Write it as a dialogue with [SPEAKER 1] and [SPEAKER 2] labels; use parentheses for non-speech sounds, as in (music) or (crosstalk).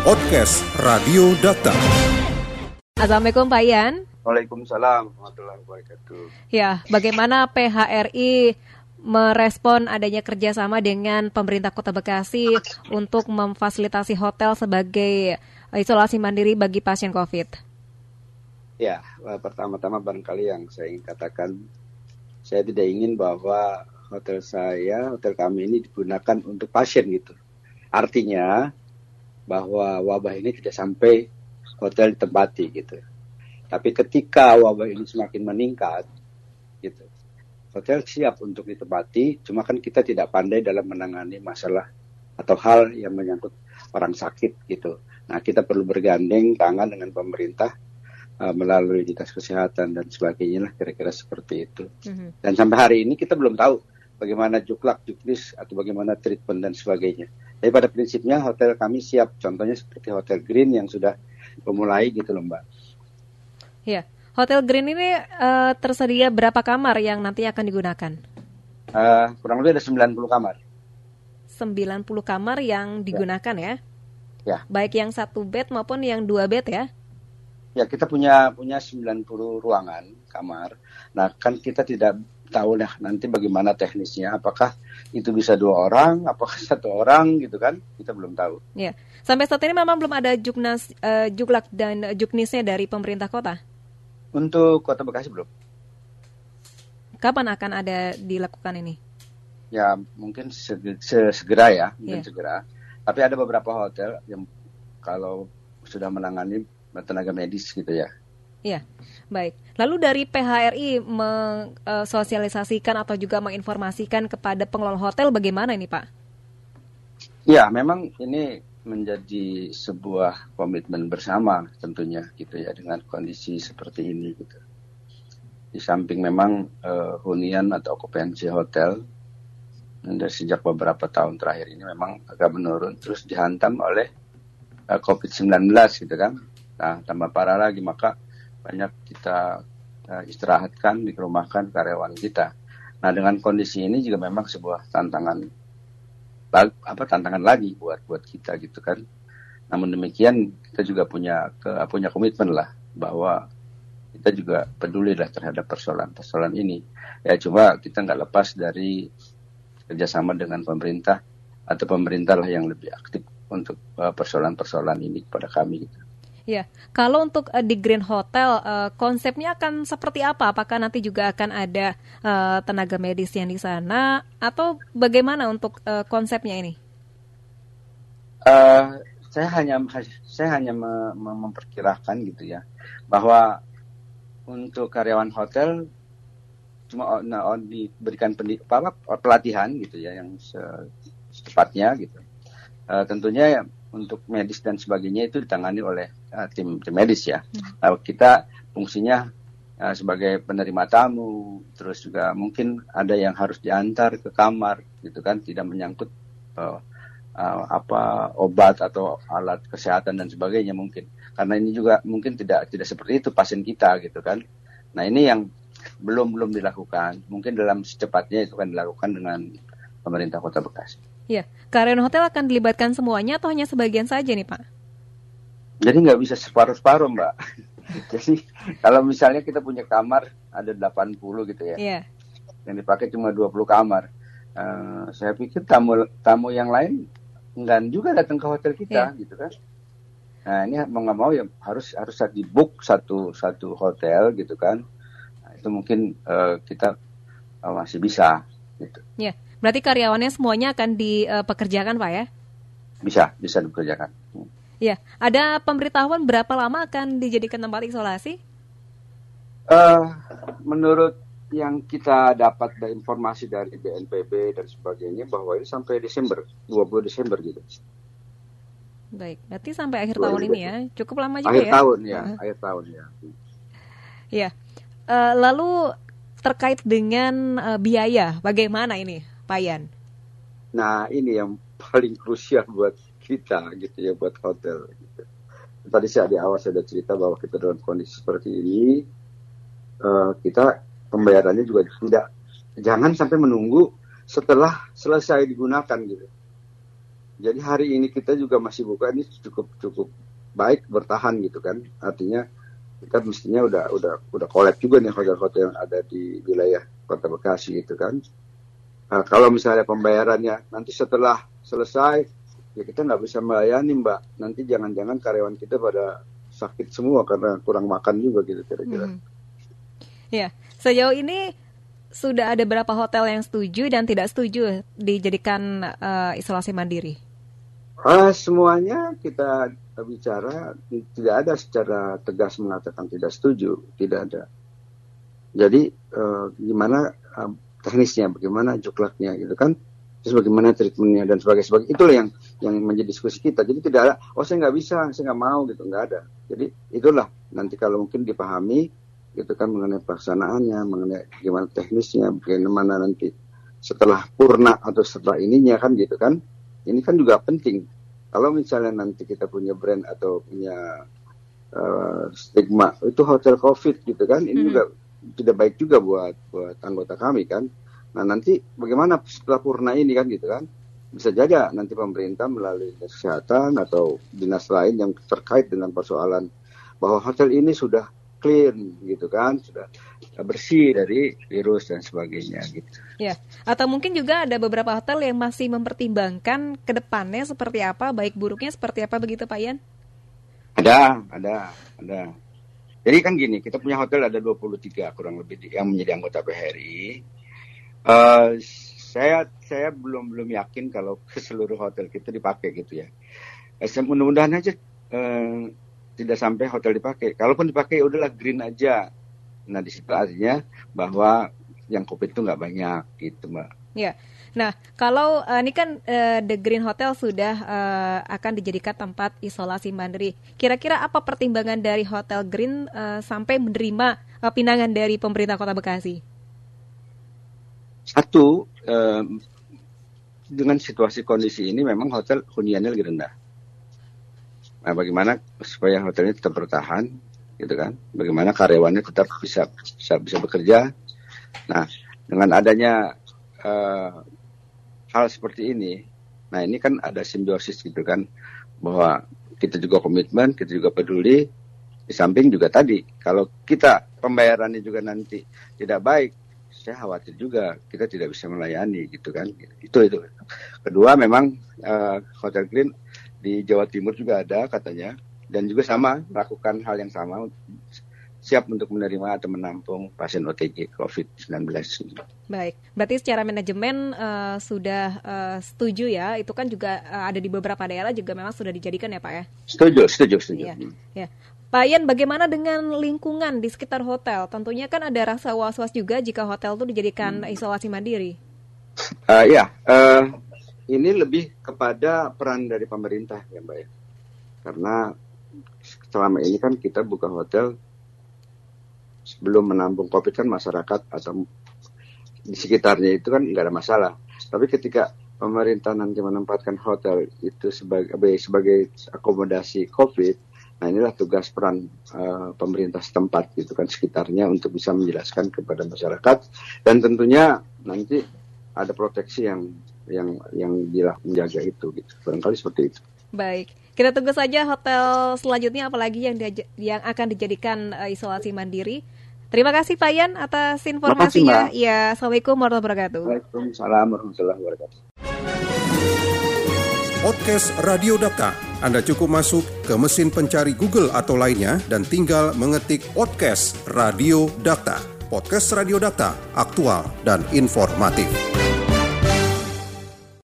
[SPEAKER 1] Podcast Radio Data.
[SPEAKER 2] Assalamualaikum Pak Ian.
[SPEAKER 3] Waalaikumsalam warahmatullahi wabarakatuh.
[SPEAKER 2] Ya, bagaimana PHRI merespon adanya kerjasama dengan pemerintah Kota Bekasi untuk memfasilitasi hotel sebagai isolasi mandiri bagi pasien COVID?
[SPEAKER 3] Ya, pertama-tama barangkali yang saya ingin katakan, saya tidak ingin bahwa hotel saya, hotel kami ini digunakan untuk pasien gitu. Artinya bahwa wabah ini tidak sampai hotel ditempati gitu. Tapi ketika wabah ini semakin meningkat, gitu, hotel siap untuk ditempati, cuma kan kita tidak pandai dalam menangani masalah atau hal yang menyangkut orang sakit gitu. Nah, kita perlu bergandeng tangan dengan pemerintah uh, melalui dinas kesehatan dan sebagainya lah kira-kira seperti itu. Mm-hmm. Dan sampai hari ini kita belum tahu bagaimana juklak, juknis atau bagaimana treatment dan sebagainya. Tapi pada prinsipnya hotel kami siap, contohnya seperti Hotel Green yang sudah memulai gitu loh Mbak.
[SPEAKER 2] Ya, Hotel Green ini uh, tersedia berapa kamar yang nanti akan digunakan?
[SPEAKER 3] Uh, kurang lebih ada 90 kamar.
[SPEAKER 2] 90 kamar yang digunakan ya?
[SPEAKER 3] Ya.
[SPEAKER 2] Baik yang satu bed maupun yang dua bed ya?
[SPEAKER 3] Ya, kita punya punya 90 ruangan kamar. Nah, kan kita tidak tahu lah nanti bagaimana teknisnya. Apakah itu bisa dua orang, apakah (laughs) satu orang gitu kan? Kita belum tahu.
[SPEAKER 2] Ya. Sampai saat ini memang belum ada juknas, uh, juklak dan juknisnya dari pemerintah kota?
[SPEAKER 3] Untuk Kota Bekasi belum.
[SPEAKER 2] Kapan akan ada dilakukan ini?
[SPEAKER 3] Ya mungkin segera ya, mungkin yeah. segera. Tapi ada beberapa hotel yang kalau sudah menangani tenaga medis gitu ya.
[SPEAKER 2] Iya, baik. Lalu dari PHRI mensosialisasikan atau juga menginformasikan kepada pengelola hotel bagaimana ini Pak?
[SPEAKER 3] Ya, memang ini menjadi sebuah komitmen bersama tentunya gitu ya dengan kondisi seperti ini gitu. Di samping memang uh, hunian atau okupansi hotel dari sejak beberapa tahun terakhir ini memang agak menurun terus dihantam oleh uh, COVID-19 gitu kan. Nah, tambah parah lagi maka banyak kita uh, istirahatkan, dikerumahkan karyawan kita. Nah, dengan kondisi ini juga memang sebuah tantangan apa tantangan lagi buat buat kita gitu kan. Namun demikian kita juga punya ke, punya komitmen lah bahwa kita juga peduli lah terhadap persoalan-persoalan ini. Ya cuma kita nggak lepas dari kerjasama dengan pemerintah atau pemerintah lah yang lebih aktif untuk uh, persoalan-persoalan ini kepada kami gitu.
[SPEAKER 2] Ya, kalau untuk uh, di Green Hotel uh, konsepnya akan seperti apa? Apakah nanti juga akan ada uh, tenaga medis yang di sana atau bagaimana untuk uh, konsepnya ini?
[SPEAKER 3] Uh, saya hanya saya hanya me, me, memperkirakan gitu ya bahwa untuk karyawan hotel cuma nah, oh, diberikan apa, pelatihan gitu ya yang secepatnya gitu. Uh, tentunya untuk medis dan sebagainya itu ditangani oleh uh, tim tim medis ya. Hmm. Uh, kita fungsinya uh, sebagai penerima tamu, terus juga mungkin ada yang harus diantar ke kamar gitu kan, tidak menyangkut uh, uh, apa obat atau alat kesehatan dan sebagainya mungkin. Karena ini juga mungkin tidak tidak seperti itu pasien kita gitu kan. Nah ini yang belum belum dilakukan. Mungkin dalam secepatnya itu akan dilakukan dengan pemerintah Kota Bekasi.
[SPEAKER 2] Iya, karyawan hotel akan dilibatkan semuanya atau hanya sebagian saja nih Pak?
[SPEAKER 3] Jadi nggak bisa separuh-separuh Mbak. (laughs) Jadi kalau misalnya kita punya kamar ada 80 gitu ya.
[SPEAKER 2] Iya.
[SPEAKER 3] Yang dipakai cuma 20 kamar. Uh, saya pikir tamu tamu yang lain enggak juga datang ke hotel kita yeah. gitu kan. Nah ini mau nggak mau ya harus harus di book satu satu hotel gitu kan. Nah, itu mungkin uh, kita uh, masih bisa gitu.
[SPEAKER 2] Iya. Berarti karyawannya semuanya akan dipekerjakan, Pak ya?
[SPEAKER 3] Bisa, bisa dipekerjakan.
[SPEAKER 2] Iya, ada pemberitahuan berapa lama akan dijadikan tempat isolasi?
[SPEAKER 3] Uh, menurut yang kita dapat dari informasi dari BNPB dan sebagainya bahwa ini sampai Desember, 20 Desember gitu.
[SPEAKER 2] Baik, berarti sampai akhir tahun ini ya, cukup lama juga
[SPEAKER 3] akhir
[SPEAKER 2] ya?
[SPEAKER 3] Tahun, ya uh. Akhir tahun ya.
[SPEAKER 2] Iya. Uh, lalu terkait dengan uh, biaya, bagaimana ini? Payan?
[SPEAKER 3] Nah ini yang paling krusial buat kita gitu ya buat hotel. Gitu. Tadi saya di awal saya sudah cerita bahwa kita dalam kondisi seperti ini uh, kita pembayarannya juga tidak jangan sampai menunggu setelah selesai digunakan gitu. Jadi hari ini kita juga masih buka ini cukup cukup baik bertahan gitu kan. Artinya kita mestinya udah udah udah kolab juga nih hotel-hotel yang ada di wilayah Kota Bekasi gitu kan. Nah, kalau misalnya pembayarannya nanti setelah selesai ya kita nggak bisa melayani mbak. Nanti jangan-jangan karyawan kita pada sakit semua karena kurang makan juga gitu kira-kira. Hmm.
[SPEAKER 2] Ya, sejauh ini sudah ada berapa hotel yang setuju dan tidak setuju dijadikan uh, isolasi mandiri?
[SPEAKER 3] Uh, semuanya kita bicara tidak ada secara tegas mengatakan tidak setuju, tidak ada. Jadi uh, gimana uh, teknisnya, bagaimana juklaknya gitu kan, terus bagaimana treatmentnya dan sebagainya, sebagainya. Itulah yang yang menjadi diskusi kita. Jadi tidak ada, oh saya nggak bisa, saya nggak mau gitu, nggak ada. Jadi itulah nanti kalau mungkin dipahami gitu kan mengenai pelaksanaannya, mengenai gimana teknisnya, bagaimana nanti setelah purna atau setelah ininya kan gitu kan. Ini kan juga penting. Kalau misalnya nanti kita punya brand atau punya uh, stigma itu hotel covid gitu kan, ini hmm. juga tidak baik juga buat buat anggota kami kan. Nah nanti bagaimana setelah purna ini kan gitu kan? Bisa jadi nanti pemerintah melalui kesehatan atau dinas lain yang terkait dengan persoalan bahwa hotel ini sudah clean gitu kan sudah bersih dari virus dan sebagainya gitu.
[SPEAKER 2] Ya, atau mungkin juga ada beberapa hotel yang masih mempertimbangkan ke depannya seperti apa, baik buruknya seperti apa begitu Pak Ian?
[SPEAKER 3] Ada, ada, ada. Jadi kan gini, kita punya hotel ada 23 kurang lebih yang menjadi anggota PHRI. Uh, eh, saya saya belum belum yakin kalau ke seluruh hotel kita dipakai gitu ya. Eh, mudah-mudahan aja uh, tidak sampai hotel dipakai. Kalaupun dipakai ya udahlah green aja. Nah di situ artinya bahwa yang covid itu nggak banyak gitu mbak.
[SPEAKER 2] Ya. Nah, kalau uh, ini kan uh, The Green Hotel sudah uh, akan dijadikan tempat isolasi mandiri. Kira-kira apa pertimbangan dari Hotel Green uh, sampai menerima uh, pinangan dari pemerintah Kota Bekasi?
[SPEAKER 3] Satu, uh, dengan situasi kondisi ini memang hotel huniannya lebih rendah. Nah, bagaimana supaya hotelnya tetap bertahan, gitu kan? Bagaimana karyawannya tetap bisa bisa, bisa bekerja. Nah, dengan adanya uh, hal seperti ini, nah ini kan ada simbiosis gitu kan, bahwa kita juga komitmen, kita juga peduli. Di samping juga tadi, kalau kita pembayarannya juga nanti tidak baik, saya khawatir juga kita tidak bisa melayani gitu kan. Itu itu. Kedua memang uh, Hotel Green di Jawa Timur juga ada katanya dan juga sama melakukan hal yang sama siap untuk menerima atau menampung pasien OTG COVID-19.
[SPEAKER 2] Baik, berarti secara manajemen uh, sudah uh, setuju ya? Itu kan juga uh, ada di beberapa daerah juga memang sudah dijadikan ya Pak ya?
[SPEAKER 3] Setuju, setuju, setuju.
[SPEAKER 2] Ya, ya. Pak Ian, bagaimana dengan lingkungan di sekitar hotel? Tentunya kan ada rasa was-was juga jika hotel itu dijadikan hmm. isolasi mandiri.
[SPEAKER 3] Uh, ya, uh, ini lebih kepada peran dari pemerintah ya mbak ya karena selama ini kan kita buka hotel sebelum menampung covid kan masyarakat atau di sekitarnya itu kan nggak ada masalah. Tapi ketika pemerintah nanti menempatkan hotel itu sebagai sebagai akomodasi covid nah inilah tugas peran uh, pemerintah setempat gitu kan sekitarnya untuk bisa menjelaskan kepada masyarakat. Dan tentunya nanti ada proteksi yang yang yang dia menjaga itu gitu. Barangkali seperti itu.
[SPEAKER 2] Baik kita tunggu saja hotel selanjutnya apalagi yang yang akan dijadikan uh, isolasi mandiri terima kasih Pak Yan atas informasinya. Kasih, ya assalamualaikum warahmatullahi wabarakatuh.
[SPEAKER 3] Waalaikumsalam warahmatullahi wabarakatuh.
[SPEAKER 1] Podcast Radio Data. Anda cukup masuk ke mesin pencari Google atau lainnya dan tinggal mengetik podcast Radio Data. Podcast Radio Data, aktual dan informatif.